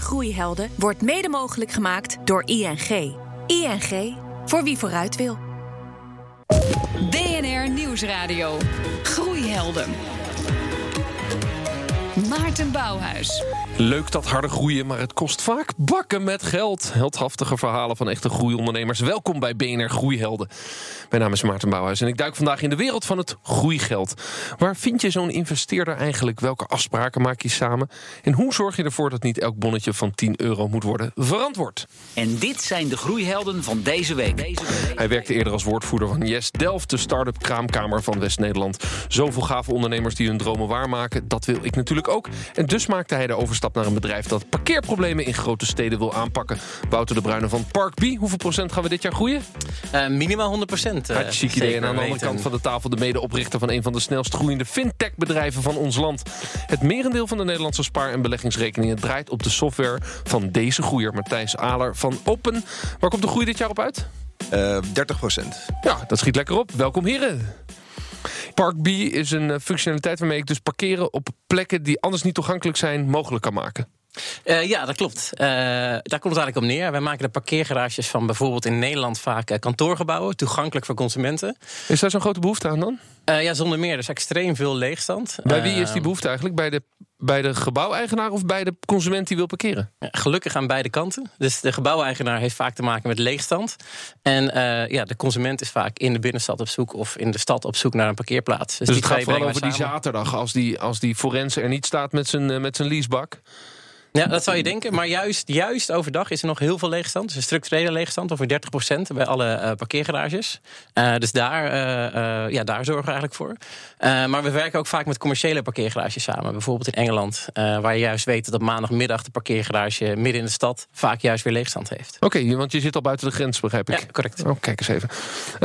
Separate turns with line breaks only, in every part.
Groeihelden wordt mede mogelijk gemaakt door ING. ING, voor wie vooruit wil.
BNR Nieuwsradio. Groeihelden. Maarten Bouwhuis.
Leuk dat harde groeien, maar het kost vaak bakken met geld. Heldhaftige verhalen van echte groeiondernemers. Welkom bij BNR Groeihelden. Mijn naam is Maarten Bouwhuis en ik duik vandaag in de wereld van het groeigeld. Waar vind je zo'n investeerder eigenlijk? Welke afspraken maak je samen? En hoe zorg je ervoor dat niet elk bonnetje van 10 euro moet worden verantwoord?
En dit zijn de groeihelden van deze week. Deze week.
Hij werkte eerder als woordvoerder van Yes Delft, de start-up kraamkamer van West-Nederland. Zoveel gave ondernemers die hun dromen waarmaken, dat wil ik natuurlijk ook. En dus maakte hij de overstap naar een bedrijf dat parkeerproblemen in grote steden wil aanpakken. Wouter de Bruyne van Park B. Hoeveel procent gaan we dit jaar groeien?
Uh, minimaal 100 procent.
Uh, chic idee. En aan de andere kant van de tafel de medeoprichter van een van de snelst groeiende fintech-bedrijven van ons land. Het merendeel van de Nederlandse spaar- en beleggingsrekeningen draait op de software van deze groeier, Matthijs Aler van Open. Waar komt de groei dit jaar op uit?
Uh, 30 procent.
Ja, dat schiet lekker op. Welkom heren. Park B is een eh, functionaliteit waarmee ik dus parkeren op plekken die anders niet toegankelijk zijn mogelijk kan maken.
Uh, ja, dat klopt. Uh, daar komt het eigenlijk op neer. Wij maken de parkeergarages van bijvoorbeeld in Nederland vaak uh, kantoorgebouwen, toegankelijk voor consumenten.
Is daar zo'n grote behoefte aan dan?
ja, zonder meer. Er is extreem veel leegstand.
Bij wie is die behoefte eigenlijk? Bij de bij de gebouweigenaar of bij de consument die wil parkeren?
Ja, gelukkig aan beide kanten. Dus de gebouweigenaar heeft vaak te maken met leegstand. En uh, ja, de consument is vaak in de binnenstad op zoek of in de stad op zoek naar een parkeerplaats.
Dus, dus het gaat vooral over die zaterdag als die, als die forense er niet staat met zijn, met zijn leasebak.
Ja, dat zou je denken. Maar juist, juist overdag is er nog heel veel leegstand. Dus een structurele leegstand, over 30% bij alle uh, parkeergarages. Uh, dus daar, uh, ja, daar zorgen we eigenlijk voor. maar we werken ook vaak met commerciële parkeergarages samen. Bijvoorbeeld in Engeland, waar je juist weet dat op maandagmiddag de parkeergarage midden in de stad vaak juist weer leegstand heeft.
Oké, okay, want je zit al buiten de grens, begrijp ik.
Ja, correct.
Oh, kijk eens even.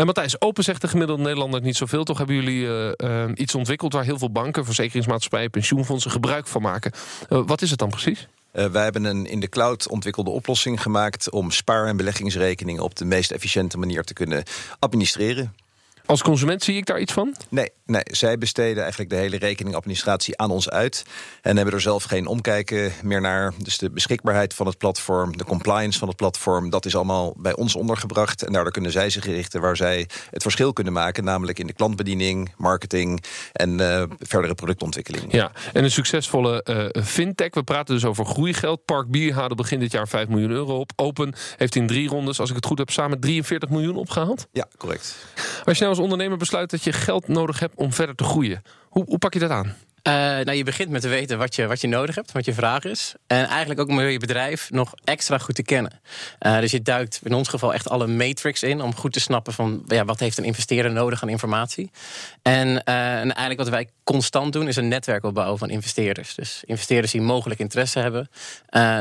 Matthijs, open zegt de gemiddelde Nederlander niet zoveel. Toch hebben jullie iets ontwikkeld waar heel veel banken, verzekeringsmaatschappijen, pensioenfondsen gebruik van maken. wat is het dan precies?
Uh, wij hebben een in de cloud ontwikkelde oplossing gemaakt om spaar- en beleggingsrekeningen op de meest efficiënte manier te kunnen administreren.
Als consument zie ik daar iets van?
Nee, nee, zij besteden eigenlijk de hele rekeningadministratie aan ons uit. En hebben er zelf geen omkijken meer naar. Dus de beschikbaarheid van het platform, de compliance van het platform... dat is allemaal bij ons ondergebracht. En daardoor kunnen zij zich richten waar zij het verschil kunnen maken. Namelijk in de klantbediening, marketing en uh, verdere productontwikkeling.
Ja, en een succesvolle uh, fintech. We praten dus over groeigeld. Park Bier haalde begin dit jaar 5 miljoen euro op. Open heeft in drie rondes, als ik het goed heb, samen 43 miljoen opgehaald.
Ja, correct.
Als je nou als ondernemer besluit dat je geld nodig hebt om verder te groeien. Hoe, hoe pak je dat aan?
Uh, nou, je begint met te weten wat je, wat je nodig hebt, wat je vraag is. En eigenlijk ook om je bedrijf nog extra goed te kennen. Uh, dus je duikt in ons geval echt alle matrix in om goed te snappen van ja, wat heeft een investeerder nodig aan informatie. En, uh, en eigenlijk wat wij constant doen is een netwerk opbouwen van investeerders. Dus investeerders die mogelijk interesse hebben.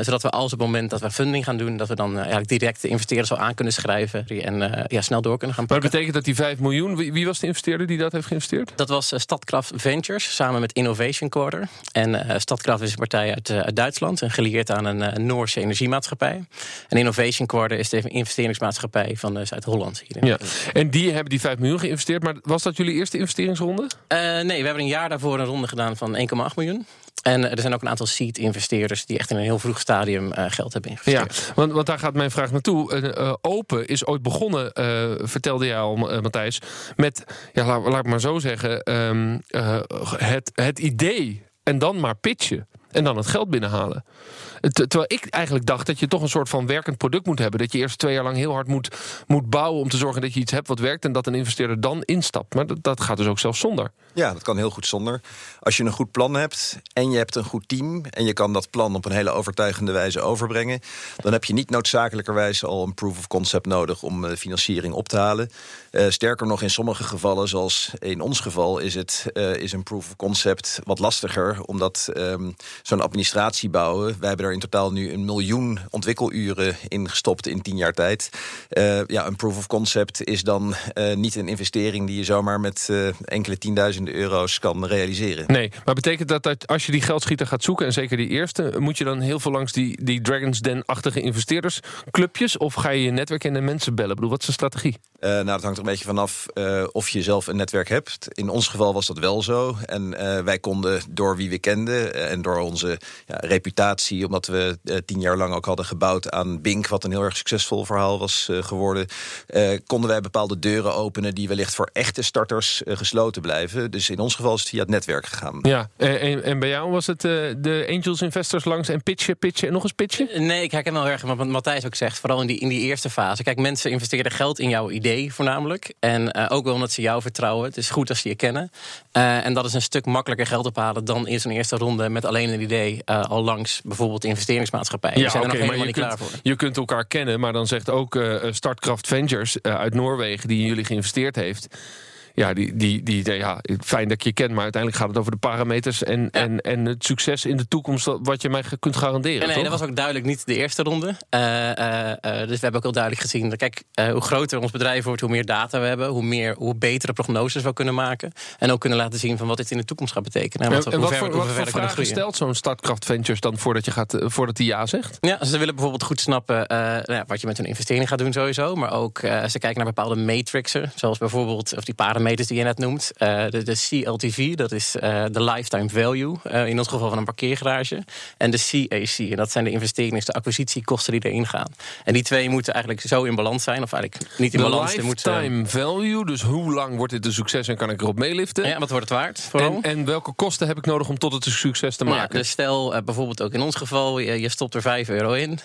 zodat we als op het moment dat we funding gaan doen, dat we dan eigenlijk direct de investeerders al aan kunnen schrijven en ja, snel door kunnen gaan pakken.
Maar dat betekent dat die 5 miljoen, wie, wie was de investeerder die dat heeft geïnvesteerd?
Dat was Stadkraft Ventures samen met Innovation Quarter. En Stadkraft is een partij uit, uit Duitsland en gelieerd aan een Noorse energiemaatschappij. En Innovation Quarter is de investeringsmaatschappij van Zuid-Holland.
Ja. En die hebben die 5 miljoen geïnvesteerd. Maar was dat jullie eerste investeringsronde?
nee, we hebben een jaar daarvoor een ronde gedaan van 1,8 miljoen. En er zijn ook een aantal seed-investeerders die echt in een heel vroeg stadium uh, geld hebben geïnvesteerd.
Ja, want, want daar gaat mijn vraag naartoe. Uh, uh, Open is ooit begonnen, vertelde jij al, Matthijs, met, ja, laat, laat ik maar zo zeggen, um, het, het idee en dan maar pitchen en dan het geld binnenhalen. Terwijl ik eigenlijk dacht dat je toch een soort van werkend product moet hebben. Dat je eerst twee jaar lang heel hard moet, moet bouwen om te zorgen dat je iets hebt wat werkt. En dat een investeerder dan instapt. Maar dat, gaat dus ook zelfs zonder.
Ja, dat kan heel goed zonder. Als je een goed plan hebt en je hebt een goed team. en je kan dat plan op een hele overtuigende wijze overbrengen. dan heb je niet noodzakelijkerwijs al een proof of concept nodig om uh, financiering op te halen. Uh, sterker nog, in sommige gevallen, zoals in ons geval, is, het, uh, is een proof of concept wat lastiger. Omdat um, zo'n administratie bouwen. Wij hebben er in totaal nu een miljoen ontwikkeluren in gestopt in tien jaar tijd. Uh, ja, een proof of concept is dan uh, niet een investering die je zomaar met uh, enkele tienduizenden euro's kan realiseren.
Nee, maar betekent dat dat als je die geldschieter gaat zoeken, en zeker die eerste, moet je dan heel veel langs die, die Dragons Den-achtige investeerdersclubjes? Of ga je je netwerk en de mensen bellen? Ik bedoel, wat is de strategie?
nou, dat hangt er een beetje vanaf of je zelf een netwerk hebt. In ons geval was dat wel zo. En wij konden door wie we kenden en door onze ja, reputatie, omdat we eh, tien jaar lang ook hadden gebouwd aan Bink, wat een heel erg succesvol verhaal was eh, geworden, eh, konden wij bepaalde deuren openen die wellicht voor echte starters gesloten blijven. Dus in ons geval is het via het netwerk gegaan.
Ja, en, en- bij jou was het eh, de angels investors langs en pitchen, pitchen en nog eens pitchen?
Nee, ik herken wel erg wat Matthijs ook zegt. Vooral in die, in die eerste fase. Kijk, mensen investeren geld in jouw idee voornamelijk. En eh, ook wel omdat ze jou vertrouwen. Het is goed als ze je kennen. Eh, en dat is een stuk makkelijker geld ophalen dan in zo'n eerste ronde met alleen een idee eh, al langs bijvoorbeeld de investeringsmaatschappij. Die zijn er nog helemaal
je
niet
kunt,
klaar voor.
je kunt elkaar kennen, maar dan zegt ook Startkraft Ventures uit Noorwegen, die in jullie geïnvesteerd heeft. Ja, die, die, die, ja, fijn dat je je kent, maar uiteindelijk gaat het over de parameters en, en, en het succes in de toekomst wat je mij kunt garanderen.
Nee, nee,
toch?
dat was ook duidelijk niet de eerste ronde. Eh, eh, eh, dus we hebben ook heel duidelijk gezien. dat, Kijk, hoe groter ons bedrijf wordt, hoe meer data we hebben, hoe, meer, hoe betere prognoses we kunnen maken. En ook kunnen laten zien van wat dit in de toekomst gaat betekenen. En wat, we-
en
hoe
wat
ver,
voor, wat voor vragen stelt zo'n Startkraft Ventures dan voordat, je gaat, voordat hij ja zegt?
Ja, ze willen bijvoorbeeld goed snappen nou wat je met hun investering gaat doen sowieso. Maar ook ze kijken naar bepaalde matrixen. Zoals bijvoorbeeld of die parameters die je net noemt. Eh, de, de CLTV, dat is eh, de lifetime value. eh, in ons geval van een parkeergarage. En de CAC, en dat zijn de investerings- de acquisitiekosten die erin gaan. En die twee moeten eigenlijk zo in balans zijn. Of eigenlijk niet in
De
balans. moeten-
lifetime value, dus hoe lang wordt dit een succes en kan ik erop meeliften?
ja, wat wordt het waard? Vooral?
en, en welke kosten heb ik nodig om tot het een succes te
Ja,
maken?
dus stel bijvoorbeeld ook in ons geval, je, je stopt er 5 euro in.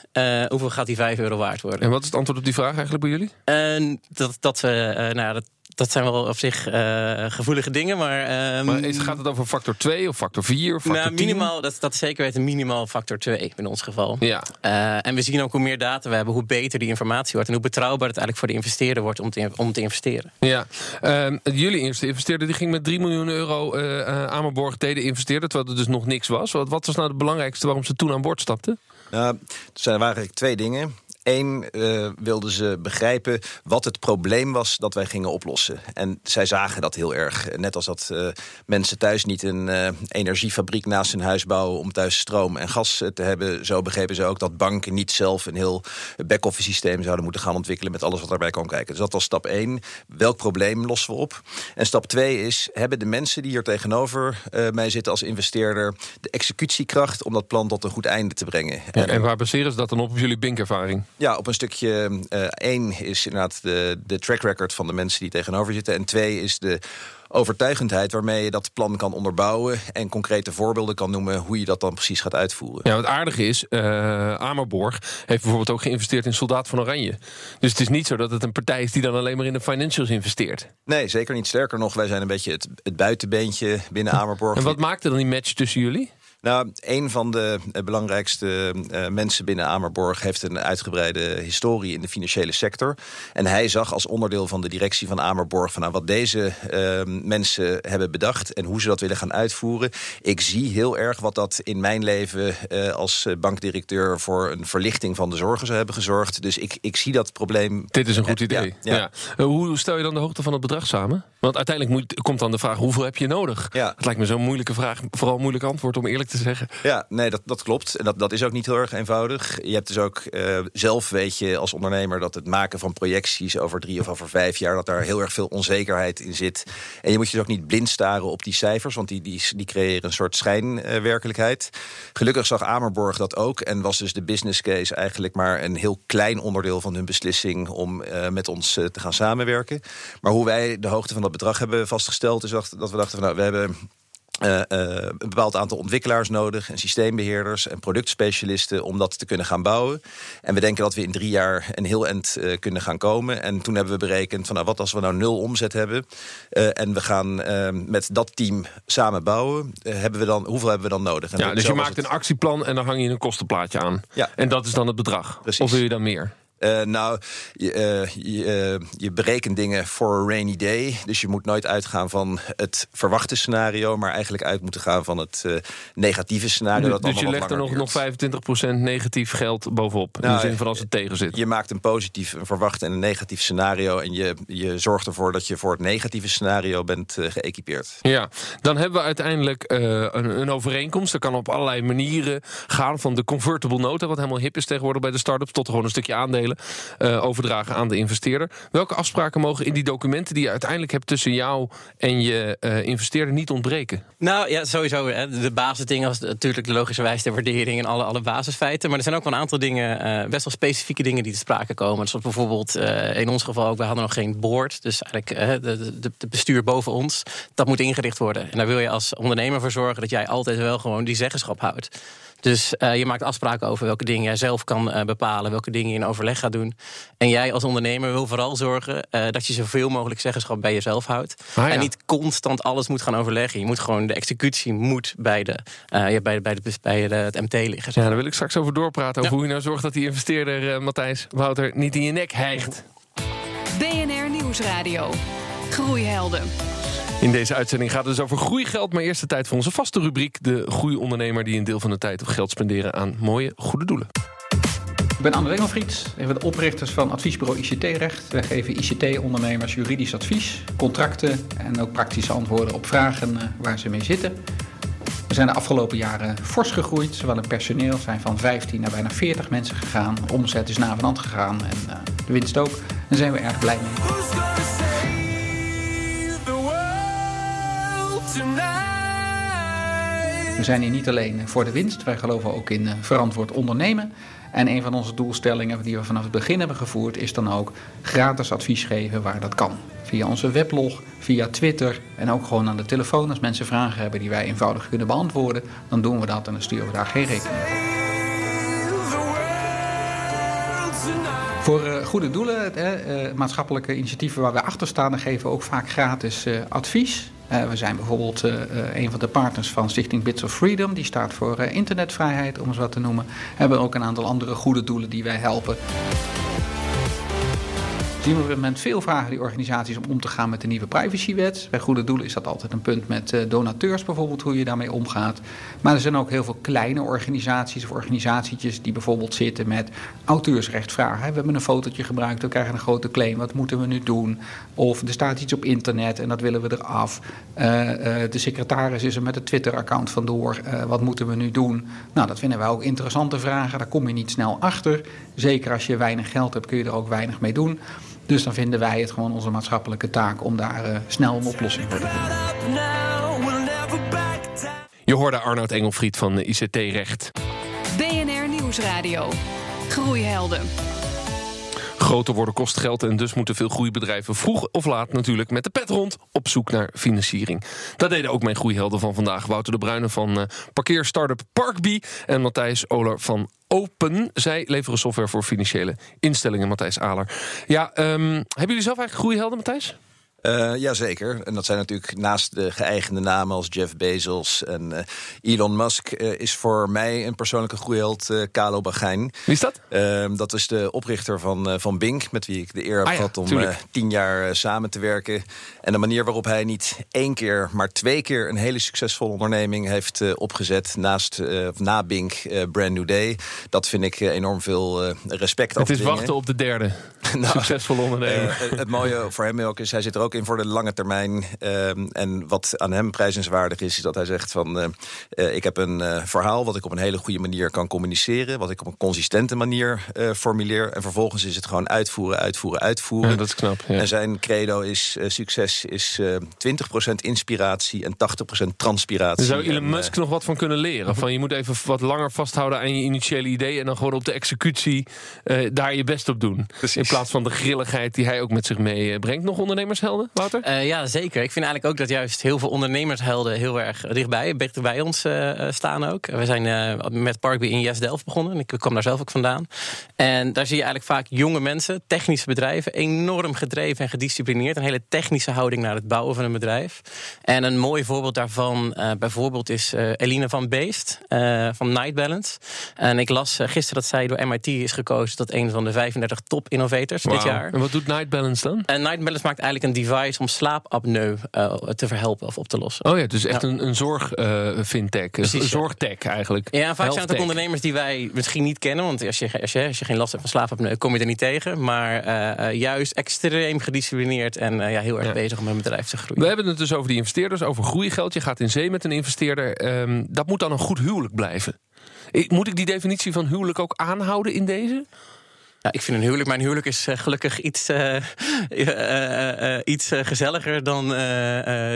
Hoeveel gaat die 5 euro waard worden?
En wat is het antwoord op die vraag eigenlijk bij jullie?
En dat, dat, nou, ja, dat, dat zijn wel op zich eh, gevoelige dingen, maar... ehm,
Maar is, gaat het over factor 2 of factor 4 of factor
nou,
10?
minimaal, dat, dat is zeker weten minimaal factor 2 in ons geval.
Ja.
Eh, en we zien ook hoe meer data we hebben, hoe beter die informatie wordt. En hoe betrouwbaar het eigenlijk voor de investeerder wordt om te, om te investeren.
Ja, Ehm, jullie eerste investeerder die ging met 3 miljoen euro eh eh, Amerborg deden investeren, terwijl er dus nog niks was. Wat, wat was nou het belangrijkste waarom ze toen aan boord stapten?
Nou, er zijn- waren eigenlijk twee dingen. Eén, eh, wilden ze begrijpen wat het probleem was dat wij gingen oplossen. En zij zagen dat heel erg. Net als dat eh, mensen thuis niet een eh, energiefabriek naast hun huis bouwen... om thuis stroom en gas te hebben. Zo begrepen ze ook dat banken niet zelf een heel back-office systeem zouden moeten gaan ontwikkelen... met alles wat daarbij kan kijken. Dus dat was stap één. Welk probleem lossen we op? En stap twee is, hebben de mensen die hier tegenover mij zitten als investeerder... de executiekracht om dat plan tot een goed einde te brengen?
En, en waar baseren ze dat dan op, op jullie binkervaring?
Ja, op een stukje. eh één is inderdaad de, de track record van de mensen die tegenover zitten. En twee is de overtuigendheid waarmee je dat plan kan onderbouwen. En concrete voorbeelden kan noemen hoe je dat dan precies gaat uitvoeren.
Ja, wat aardig is, eh Amerborg heeft bijvoorbeeld ook geïnvesteerd in Soldaat van Oranje. Dus het is niet zo dat het een partij is die dan alleen maar in de financials investeert.
Nee, zeker niet. Sterker nog, wij zijn een beetje het, het buitenbeentje binnen Amerborg.
En wat maakte dan die match tussen jullie?
Nou, een van de eh, belangrijkste eh, mensen binnen Amerborg heeft een uitgebreide historie in de financiële sector. En hij zag als onderdeel van de directie van Amerborg van nou, wat deze eh, mensen hebben bedacht en hoe ze dat willen gaan uitvoeren. Ik zie heel erg wat dat in mijn leven eh, als bankdirecteur voor een verlichting van de zorgen zou hebben gezorgd. Dus ik, ik zie dat probleem.
Dit is een goed idee.
ja.
Ja. Hoe stel je dan de hoogte van het bedrag samen? Want uiteindelijk moet, komt dan de vraag: hoeveel heb je nodig?
Ja.
Het lijkt me zo'n moeilijke vraag, vooral een moeilijk antwoord om eerlijk te zeggen.
Ja, nee, dat, dat klopt. En dat, dat is ook niet heel erg eenvoudig. Je hebt dus ook eh, zelf weet je als ondernemer dat het maken van projecties over drie of over vijf jaar, dat daar heel erg veel onzekerheid in zit. En je moet je dus ook niet blind staren op die cijfers, want die, die, die creëren een soort schijnwerkelijkheid. Gelukkig zag Amerborg dat ook en was dus de business case eigenlijk maar een heel klein onderdeel van hun beslissing om eh, met ons eh, te gaan samenwerken. Maar hoe wij de hoogte van dat bedrag hebben vastgesteld, is dat dat we dachten van nou, we hebben eh, eh, een bepaald aantal ontwikkelaars nodig... en systeembeheerders en productspecialisten om dat te kunnen gaan bouwen. En we denken dat we in drie jaar een heel eind eh, kunnen gaan komen. En toen hebben we berekend van nou, wat als we nou nul omzet hebben... en we gaan eh, met dat team samen bouwen, hebben we dan, hoeveel hebben we dan nodig? En
Ja, dus je maakt
het.
een actieplan en dan hang je een kostenplaatje aan.
Ja.
En dat is dan het bedrag.
Precies.
Of wil je dan meer?
Eh, nou, je, eh, je, eh, je berekent dingen voor een rainy day. Dus je moet nooit uitgaan van het verwachte scenario... maar eigenlijk uit moeten gaan van het negatieve scenario. dat
dus je legt er nog, nog
duurt.
25% negatief geld bovenop. in
Nou,
de zin van als het tegen zit.
Je maakt een positief, een verwacht en een negatief scenario... en je, je zorgt ervoor dat je voor het negatieve scenario bent geëquipeerd.
Ja, dan hebben we uiteindelijk een, een overeenkomst. Dat kan op allerlei manieren gaan. Van de convertible nota, wat helemaal hip is tegenwoordig bij de start-ups... tot gewoon een stukje aandelen. Eh, overdragen aan de investeerder. Welke afspraken mogen in die documenten die je uiteindelijk hebt tussen jou en je eh, investeerder niet ontbreken?
Nou ja, sowieso. De basisdingen als natuurlijk de logische wijze de waardering en alle, alle basisfeiten. Maar er zijn ook wel een aantal dingen, eh, best wel specifieke dingen die te sprake komen. Zoals bijvoorbeeld in ons geval ook, we hadden nog geen board. Dus eigenlijk de, de, de, bestuur boven ons. Dat moet ingericht worden. En daar wil je als ondernemer voor zorgen dat jij altijd wel gewoon die zeggenschap houdt. Dus uh, je maakt afspraken over welke dingen jij zelf kan uh, bepalen, welke dingen je in overleg gaat doen. En jij als ondernemer wil vooral zorgen uh, dat je zoveel mogelijk zeggenschap bij jezelf houdt. Ah, ja. En niet constant alles moet gaan overleggen. Je moet gewoon de executie moet bij, de, ja, bij, bij, de, bij de, het MT liggen.
Ja, daar wil ik straks over doorpraten. Over ja. hoe je nou zorgt dat die investeerder, Matthijs Wouter, niet in je nek hijgt.
BNR Nieuwsradio. Groeihelden.
In deze uitzending gaat het dus over groeigeld. Maar eerst de tijd voor onze vaste rubriek. De groeiondernemer die een deel van de tijd op geld spenderen aan mooie, goede doelen.
Ik ben André Engelfried, een van de oprichters van adviesbureau ICT-recht. Wij geven ICT-ondernemers juridisch advies, contracten en ook praktische antwoorden op vragen waar ze mee zitten. We zijn de afgelopen jaren fors gegroeid, zowel in personeel zijn van 15 naar bijna 40 mensen gegaan. De omzet is na van hand gegaan en uh, de winst ook. Daar zijn we erg blij mee. We zijn hier niet alleen voor de winst, wij geloven ook in verantwoord ondernemen. En een van onze doelstellingen die we vanaf het begin hebben gevoerd, is dan ook gratis advies geven waar dat kan. Via onze weblog, via Twitter en ook gewoon aan de telefoon. Als mensen vragen hebben die wij eenvoudig kunnen beantwoorden, dan doen we dat en dan sturen we daar geen rekening. Voor uh, goede doelen, uh, maatschappelijke initiatieven waar we achter staan, geven we ook vaak gratis advies. Uh, we zijn bijvoorbeeld uh, een van de partners van Stichting Bits of Freedom, die staat voor internetvrijheid, om eens wat te noemen. Hebben ook een aantal andere goede doelen die wij helpen. Zien we op moment veel vragen die organisaties om om te gaan met de nieuwe privacywet. Bij goede doelen is dat altijd een punt met donateurs bijvoorbeeld, hoe je daarmee omgaat. Maar er zijn ook heel veel kleine organisaties of organisatietjes die bijvoorbeeld zitten met auteursrechtvragen. We hebben een fotootje gebruikt, we krijgen een grote claim, wat moeten we nu doen? Of er staat iets op internet en dat willen we eraf. Uh, uh, de secretaris is er met het Twitter-account vandoor, wat moeten we nu doen? Nou, dat vinden wij ook interessante vragen, daar kom je niet snel achter. Zeker als je weinig geld hebt kun je er ook weinig mee doen. Dus dan vinden wij het gewoon onze maatschappelijke taak om daar uh, snel een oplossing voor te vinden.
Je hoorde Arnoud Engelfried van ICT Recht.
BNR Nieuwsradio. Groeihelden.
Groter worden kost geld en dus moeten veel groeibedrijven vroeg of laat natuurlijk met de pet rond op zoek naar financiering. Dat deden ook mijn groeihelden van vandaag. Wouter de Bruyne van uh, parkeerstartup Parkbee en Matthijs Oler van Open. Zij leveren software voor financiële instellingen, Matthijs Aler. Ja, um, hebben jullie zelf eigenlijk groeihelden, Matthijs?
Uh, Jazeker. En dat zijn natuurlijk naast de geëigende namen als Jeff Bezos en uh, Elon Musk... Uh, is voor mij een persoonlijke groeiheld Kalo Bagijn.
Wie is dat?
Ehm, dat is de oprichter van, van Bink, met wie ik de eer heb
ah, ja,
gehad om tien jaar samen te werken. En de manier waarop hij niet één keer, maar twee keer... een hele succesvolle onderneming heeft opgezet naast, na Bink, Brand New Day. Dat vind ik enorm veel respect
Het is wachten op de derde nou, succesvolle ondernemer.
het mooie voor hem ook is, hij zit er ook in voor de lange termijn. Um, en wat aan hem prijzenswaardig is, is dat hij zegt van... Uh, uh, ik heb een uh, verhaal wat ik op een hele goede manier kan communiceren... wat ik op een consistente manier formuleer. En vervolgens is het gewoon uitvoeren, uitvoeren, uitvoeren.
Ja, dat is knap. Ja.
En zijn credo is, succes is 20% inspiratie en 80% transpiratie.
Daar zou Elon Musk nog wat van kunnen leren? Van je moet even wat langer vasthouden aan je initiële idee... en dan gewoon op de executie daar je best op doen. Precies. In plaats van de grilligheid die hij ook met zich meebrengt. Nog ondernemershelden? Wouter?
Uh, ja, zeker. Ik vind eigenlijk ook dat juist heel veel ondernemershelden heel erg dichtbij, dicht bij ons uh, staan ook. We zijn uh, met Parkby in Yes Delft begonnen. Ik kwam daar zelf ook vandaan. En daar zie je eigenlijk vaak jonge mensen, technische bedrijven, enorm gedreven en gedisciplineerd. Een hele technische houding naar het bouwen van een bedrijf. En een mooi voorbeeld daarvan bijvoorbeeld is Eline van Beest van Night Balance. En ik las gisteren dat zij door MIT is gekozen tot een van de 35 top innovators
wow.
dit jaar.
En wat doet Night Balance dan?
En Night Balance maakt eigenlijk een device om slaapapneu uh, te verhelpen of op te lossen.
Oh ja, dus echt ja. een, een zorg uh, fintech, Precies, een zorgtech eigenlijk.
Ja, vaak zijn het ook ondernemers die wij misschien niet kennen, want als je, als je, als je geen last hebt van slaapapneu, kom je er niet tegen. Maar uh, juist extreem gedisciplineerd en ja, heel erg ja. bezig om een bedrijf te groeien.
We hebben het dus over die investeerders, over groeigeld. Je gaat in zee met een investeerder. Um, dat moet dan een goed huwelijk blijven. Moet ik die definitie van huwelijk ook aanhouden in deze?
Ja, ik vind een huwelijk, mijn huwelijk is uh, gelukkig iets, uh, uh, iets gezelliger dan,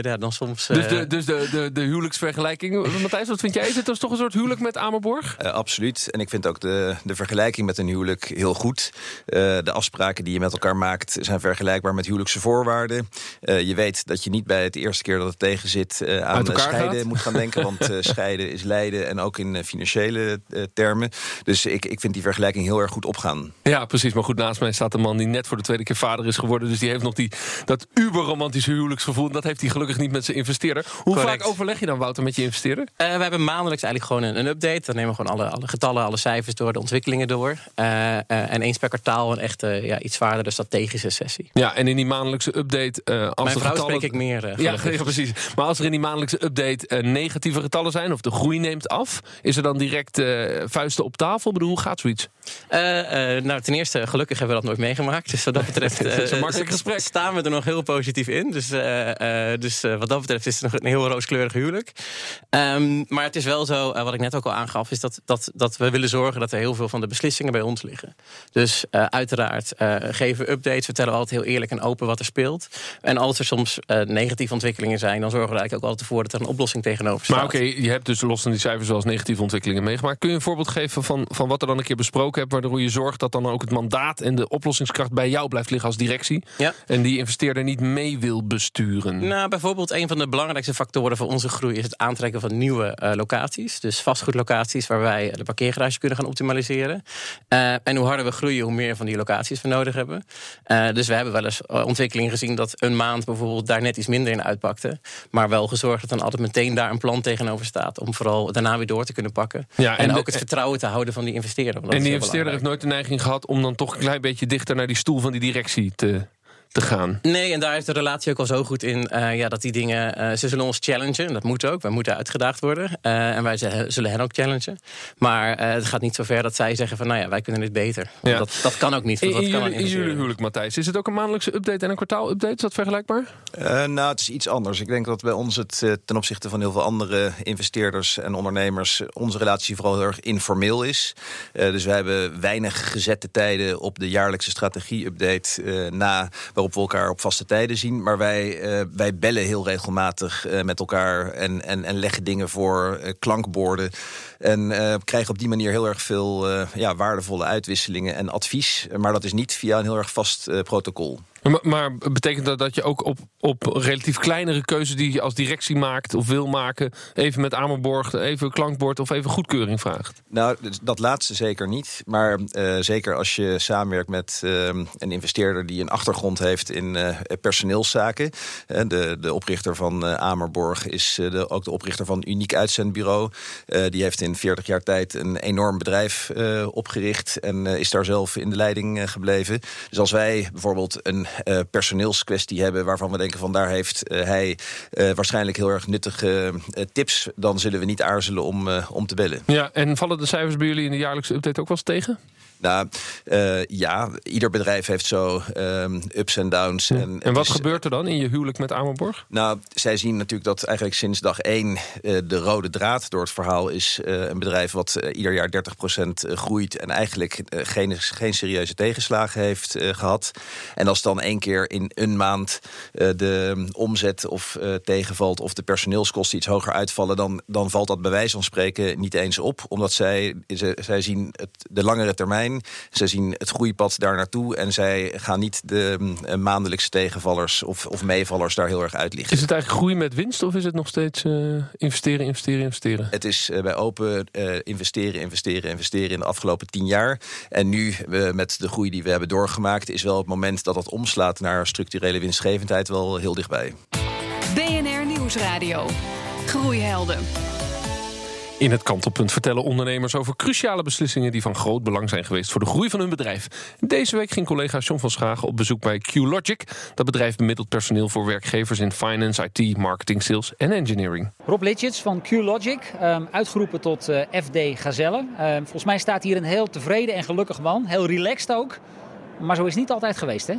ja, dan soms.
Dus, de, dus de, de, de huwelijksvergelijking, Matthijs, wat vind jij? Is het toch een soort huwelijk met Amerborg?
absoluut. En ik vind ook de, de vergelijking met een huwelijk heel goed. de afspraken die je met elkaar maakt zijn vergelijkbaar met huwelijkse voorwaarden. je weet dat je niet bij het eerste keer dat het tegen zit aan scheiden
gaat.
moet gaan denken. Want scheiden is lijden en ook in financiële termen. Dus ik, ik vind die vergelijking heel erg goed opgaan.
Ja, precies. Maar goed, naast mij staat een man die net voor de tweede keer vader is geworden. Dus die heeft nog die, dat uberromantische huwelijksgevoel. Dat heeft hij gelukkig niet met zijn investeerder. Hoe vaak overleg je dan, Wouter, met je investeerder?
Uh, we hebben maandelijks eigenlijk gewoon een, een, update. Dan nemen we gewoon alle, alle getallen, alle cijfers door, de ontwikkelingen door. Uh, uh, en eens per kwartaal een echte, ja, iets zwaardere strategische sessie.
Ja, en in die maandelijkse update... als
Mijn vrouw
getallen...
spreek ik meer.
ja, ja, precies. Maar als er in die maandelijkse update negatieve getallen zijn... of de groei neemt af, is er dan direct vuisten op tafel? Ik bedoel, hoe gaat zoiets?
Nou, ten eerste, gelukkig hebben we dat nooit meegemaakt. Dus wat dat betreft
een makkelijk gesprek.
staan we er nog heel positief in. Dus, dus wat dat betreft is het nog een heel rooskleurig huwelijk. Um, maar het is wel zo, wat ik net ook al aangaf, is dat, dat, dat we willen zorgen dat er heel veel van de beslissingen bij ons liggen. Dus uiteraard geven we updates, vertellen we altijd heel eerlijk en open wat er speelt. En als er soms negatieve ontwikkelingen zijn, dan zorgen we er eigenlijk ook altijd voor dat er een oplossing tegenover staat.
Maar oké, okay, je hebt dus los van die cijfers wel eens negatieve ontwikkelingen meegemaakt. Kun je een voorbeeld geven van, van wat er dan een keer besproken hebt, waardoor je zorgt dat dan ook het mandaat en de oplossingskracht bij jou blijft liggen als directie.
Ja.
En die investeerder niet mee wil besturen.
Nou, bijvoorbeeld een van de belangrijkste factoren voor onze groei is het aantrekken van nieuwe uh, locaties. Dus vastgoedlocaties waar wij de parkeergarage kunnen gaan optimaliseren. Uh, en hoe harder we groeien, hoe meer van die locaties we nodig hebben. Uh, dus we hebben wel eens ontwikkelingen gezien dat een maand bijvoorbeeld daar net iets minder in uitpakte. Maar wel gezorgd dat dan altijd meteen daar een plan tegenover staat. Om vooral daarna weer door te kunnen pakken.
Ja,
en, en ook het vertrouwen te houden van die investeerder.
En die investeerder heeft nooit de neiging gehad om dan toch een klein beetje dichter naar die stoel van die directie te, te gaan.
Nee, en daar is de relatie ook al zo goed in uh, ja, dat die dingen. Uh, ze zullen ons challengen. Dat moet ook. Wij moeten uitgedaagd worden. Uh, en wij zullen hen ook challengen. Maar het gaat niet zo ver dat zij zeggen van nou ja, wij kunnen dit beter. Ja. Dat, dat kan ook niet.
In,
dat
in,
kan
jullie, in jullie huwelijk, Matthijs, is het ook een maandelijkse update en een kwartaal-update? Is dat vergelijkbaar?
nou, het is iets anders. Ik denk dat bij ons het ten opzichte van heel veel andere investeerders en ondernemers onze relatie vooral heel erg informeel is. dus wij hebben weinig gezette tijden op de jaarlijkse strategie-update na waarop we elkaar op vaste tijden zien. Maar wij, uh, wij bellen heel regelmatig uh, met elkaar en, en, en leggen dingen voor, uh, klankborden. En krijgen op die manier heel erg veel ja, waardevolle uitwisselingen en advies. Maar dat is niet via een heel erg vast protocol.
Maar, betekent dat dat je ook op, op relatief kleinere keuzes die je als directie maakt of wil maken, even met Amerborg, even klankbord of even goedkeuring vraagt?
Nou, dat laatste zeker niet. Maar uh, zeker als je samenwerkt met uh, een investeerder die een achtergrond heeft in uh, personeelszaken. De, de oprichter van Amerborg is de, ook de oprichter van uniek uitzendbureau. die heeft in 40 jaar tijd een enorm bedrijf opgericht en is daar zelf in de leiding gebleven. Dus als wij bijvoorbeeld een uh, personeelskwestie hebben waarvan we denken van daar heeft uh, hij uh, waarschijnlijk heel erg nuttige tips, dan zullen we niet aarzelen om, om te bellen.
Ja, en vallen de cijfers bij jullie in de jaarlijkse update ook wel eens tegen?
Nou, uh, ja, ieder bedrijf heeft zo um, ups en downs.
Ja. En, en wat is, gebeurt er dan in je huwelijk met Amerborg?
Nou, zij zien natuurlijk dat eigenlijk sinds dag één uh, de rode draad door het verhaal is uh, een bedrijf wat ieder jaar 30% groeit en eigenlijk geen, geen serieuze tegenslagen heeft gehad. En als dan één keer in een maand de omzet of tegenvalt of de personeelskosten iets hoger uitvallen, dan, dan valt dat bij wijze van spreken niet eens op, omdat zij, ze, zij zien het, de langere termijn zijn. Ze zien het groeipad daar naartoe en zij gaan niet de uh, maandelijkse tegenvallers of, of meevallers daar heel erg uitlichten.
Is het eigenlijk groei met winst of is het nog steeds uh, investeren, investeren, investeren?
Het is uh, bij open investeren, investeren, investeren in de afgelopen tien jaar. En nu met de groei die we hebben doorgemaakt, is wel het moment dat dat omslaat naar structurele winstgevendheid wel heel dichtbij.
BNR Nieuwsradio. Groeihelden.
In het kantelpunt vertellen ondernemers over cruciale beslissingen die van groot belang zijn geweest voor de groei van hun bedrijf. Deze week ging collega John van Schagen op bezoek bij QLogic. Dat bedrijf bemiddelt personeel voor werkgevers in finance, IT, marketing, sales en engineering.
Rob Litjets van QLogic, um, uitgeroepen tot uh, FD Gazelle. Uh, volgens mij staat hier een heel tevreden en gelukkig man, heel relaxed ook. Maar zo is het niet altijd geweest, hè?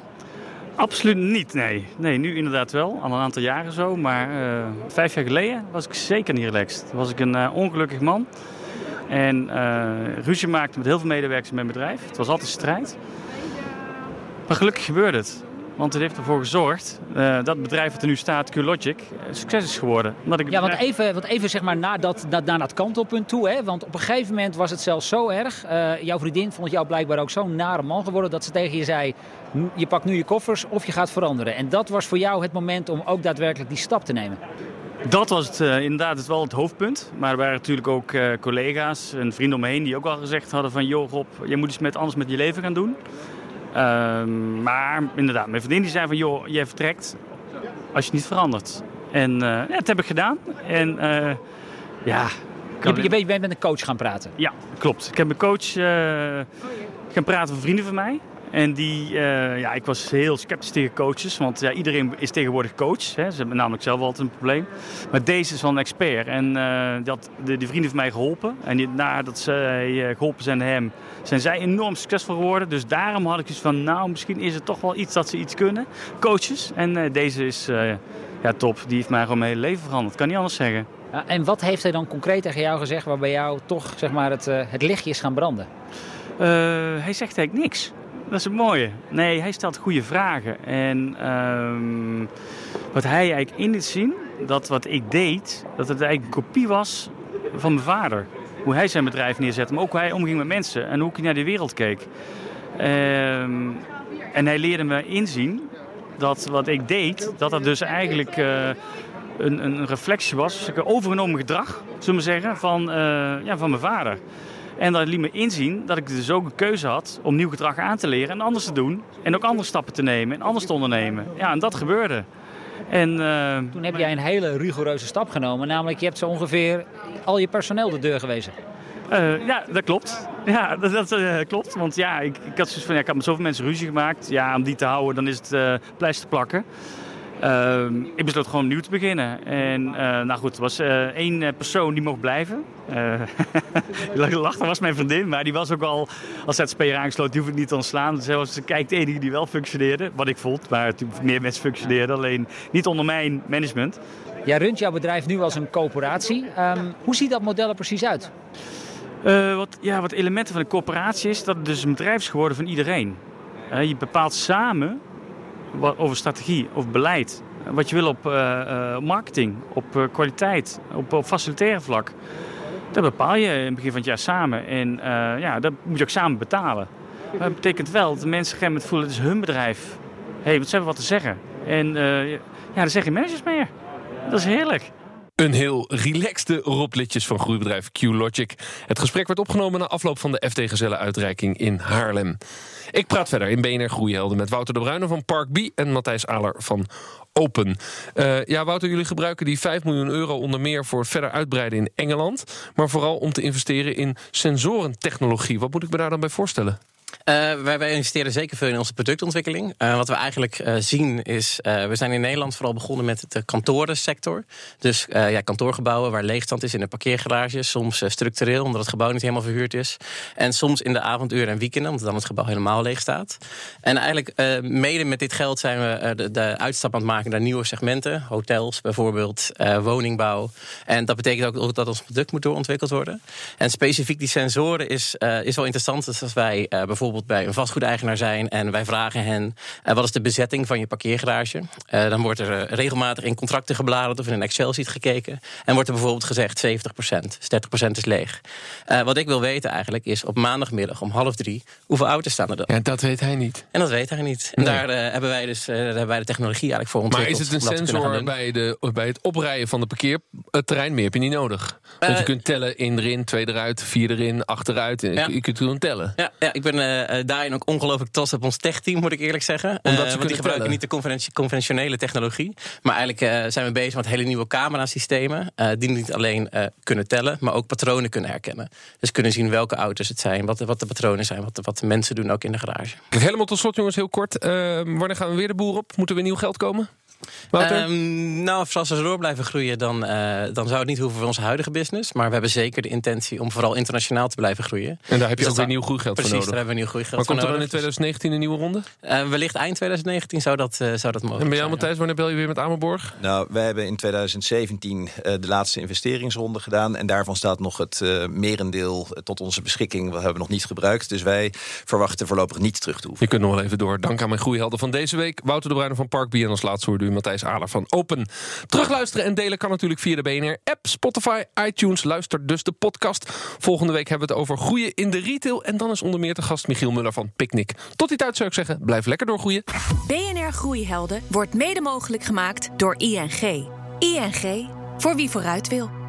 Absoluut niet, nee. Nee, nu inderdaad wel, al een aantal jaren zo. Maar uh, vijf jaar geleden was ik zeker niet relaxed. Was ik een uh, ongelukkig man. En eh, ruzie maakte met heel veel medewerkers in mijn bedrijf. Het was altijd strijd. Maar gelukkig gebeurde het. Want het heeft ervoor gezorgd uh, dat het bedrijf wat er nu staat, QLogic, een succes is geworden. Omdat ik
ja, want even, want even zeg maar naar dat, naar, naar dat kantelpunt toe. Hè? Want op een gegeven moment was het zelfs zo erg. Uh, jouw vriendin vond jou blijkbaar ook zo'n nare man geworden dat ze tegen je zei: je pakt nu je koffers of je gaat veranderen. En dat was voor jou het moment om ook daadwerkelijk die stap te nemen.
Dat was het, uh, inderdaad het wel het hoofdpunt. Maar er waren natuurlijk ook collega's en vrienden om me heen die ook al gezegd hadden van... joh Rob, je moet iets met anders met je leven gaan doen. Uh, maar inderdaad, mijn vriendin die zei van joh, jij vertrekt als je niet verandert. En uh, ja, dat heb ik gedaan. En ja...
Je, je, bent, je bent met een coach gaan praten?
Ja, klopt. Ik heb een coach gaan praten van vrienden van mij. En die, uh, ja, ik was heel sceptisch tegen coaches, want ja, iedereen is tegenwoordig coach. Hè. Ze hebben namelijk zelf altijd een probleem. Maar deze is wel een expert en uh, dat, de, de vrienden van mij geholpen. En die, nadat zij uh, geholpen zijn hem, zijn zij enorm succesvol geworden. Dus daarom had ik iets van, nou, misschien is het toch wel iets dat ze iets kunnen. Coaches. En deze is ja, top. Die heeft mij gewoon mijn hele leven veranderd. Kan niet anders zeggen.
Ja, en wat heeft hij dan concreet tegen jou gezegd waar bij jou toch zeg maar, het, het lichtje is gaan branden?
Hij zegt eigenlijk niks. Dat is het mooie. Nee, hij stelt goede vragen. En um, wat hij eigenlijk in liet zien, dat wat ik deed, dat het eigenlijk een kopie was van mijn vader. Hoe hij zijn bedrijf neerzette, maar ook hoe hij omging met mensen en hoe hij naar de wereld keek. Um, en hij leerde me inzien dat wat ik deed, dat dat dus eigenlijk uh, een, een reflectie was, een overgenomen gedrag, zullen we zeggen, van, uh, ja, van mijn vader. En dat liet me inzien dat ik dus ook een keuze had om nieuw gedrag aan te leren en anders te doen. En ook andere stappen te nemen en anders te ondernemen. Ja, en dat gebeurde. En, uh,
Toen heb jij een hele rigoureuze stap genomen. Namelijk, je hebt zo ongeveer al je personeel de deur gewezen.
Uh, ja, dat klopt. Ja, dat, dat uh, klopt. Want ja, ik, ik had zoiets van, ja, ik had met zoveel mensen ruzie gemaakt. Ja, om die te houden, dan is het pleister plakken. Uh, ik besloot gewoon nieuw te beginnen. En uh, nou goed, er was uh, één persoon die mocht blijven. lachen was mijn vriendin, maar die was ook al als ZZP'er aangesloten. Die hoef ik niet te ontslaan. Dus was kijk de enige die wel functioneerde. Wat ik vond, maar meer mensen functioneerden. Alleen niet onder mijn management.
Jij runt jouw bedrijf nu als een coöperatie. Um, hoe ziet dat model er precies uit?
wat, ja, wat elementen van een coöperatie is dat het dus een bedrijf is geworden van iedereen. je bepaalt samen over strategie of beleid. Wat je wil op uh, uh, marketing, op uh, kwaliteit, op, op facilitaire vlak. Dat bepaal je in het begin van het jaar samen. En ja, dat moet je ook samen betalen. Maar dat betekent wel dat de mensen op een voelen... het is hun bedrijf. Hé, hey, wat ze hebben wat te zeggen. En ja, dan zeggen managers meer. Dat is heerlijk.
Een heel relaxte Rob van groeibedrijf QLogic. Het gesprek werd opgenomen na afloop van de FT Gezelle uitreiking in Haarlem. Ik praat verder in BNR Groeihelden met Wouter de Bruyne van Park B en Matthijs Aler van Open. Uh, ja, Wouter, jullie gebruiken die 5 miljoen euro onder meer voor verder uitbreiden in Engeland. Maar vooral om te investeren in sensorentechnologie. Wat moet ik me daar dan bij voorstellen?
Uh, wij, investeren zeker veel in onze productontwikkeling. Uh, wat we eigenlijk uh, zien is, we zijn in Nederland vooral begonnen met de kantorensector. Dus ja, kantoorgebouwen waar leegstand is in een parkeergarage. Soms structureel, omdat het gebouw niet helemaal verhuurd is. En soms in de avonduren en weekenden, omdat dan het gebouw helemaal leeg staat. En eigenlijk mede met dit geld zijn we de, de, uitstap aan het maken naar nieuwe segmenten. Hotels bijvoorbeeld, woningbouw. En dat betekent ook dat ons product moet doorontwikkeld worden. En specifiek die sensoren is, is wel interessant. Dus als wij bijvoorbeeld bijvoorbeeld bij een vastgoedeigenaar zijn en wij vragen hen uh, wat is de bezetting van je parkeergarage. Uh, dan wordt er uh, regelmatig in contracten gebladerd of in een Excel-sheet gekeken. En wordt er bijvoorbeeld gezegd 70%, dus 30% is leeg. wat ik wil weten eigenlijk is op maandagmiddag om half drie hoeveel auto's staan er dan?
Ja, dat weet hij niet.
En dat weet hij niet. En nee. daar hebben wij dus daar hebben wij de technologie eigenlijk voor ontwikkeld.
Maar is het een sensor bij, de, bij het oprijden van de parkeerterrein? Meer heb je niet nodig. Want je kunt tellen in erin, twee eruit, vier erin, achteruit. Ja. Je kunt gewoon tellen.
Ja, ja ik ben daarin ook ongelooflijk trots op ons tech-team, moet ik eerlijk zeggen.
Omdat ze
uh, want die gebruiken niet de conventionele technologie. Maar eigenlijk uh, zijn we bezig met hele nieuwe camerasystemen. die niet alleen kunnen tellen, maar ook patronen kunnen herkennen. Dus kunnen zien welke auto's het zijn, wat de, wat de patronen zijn, wat de, wat de mensen doen ook in de garage.
Helemaal tot slot, jongens, heel kort. wanneer gaan we weer de boer op? Moeten we nieuw geld komen?
Ehm, nou, als we door blijven groeien, dan, eh, dan zou het niet hoeven voor onze huidige business. Maar we hebben zeker de intentie om vooral internationaal te blijven groeien.
en daar heb je
dus
ook weer nieuw groeigeld
Precies,
voor
daar
nodig.
hebben we nieuw groeigeld
Maar
voor
komt er dan in
nodig.
2019 een nieuwe ronde?
Eh, wellicht eind 2019 zou dat, eh, zou dat mogelijk
En bij jou. Matthijs, wanneer bel je weer met Amerborg?
Nou, wij hebben in 2017 eh, de laatste investeringsronde gedaan. En daarvan staat nog het eh, merendeel tot onze beschikking. We hebben nog niet gebruikt. Dus wij verwachten voorlopig niet terug te hoeven.
Je kunt nog wel even door. Dank aan mijn groeihelden van deze week. Wouter de Bruyne van Parkby en als laatste hoorde Matthijs Aler van Open. Terugluisteren en delen kan natuurlijk via de BNR-app, Spotify, iTunes. Luister dus de podcast. Volgende week hebben we het over groeien in de retail. En dan is onder meer te gast Michiel Muller van Picnic. Tot die tijd zou ik zeggen, blijf lekker doorgroeien.
BNR Groeihelden wordt mede mogelijk gemaakt door ING. ING, voor wie vooruit wil.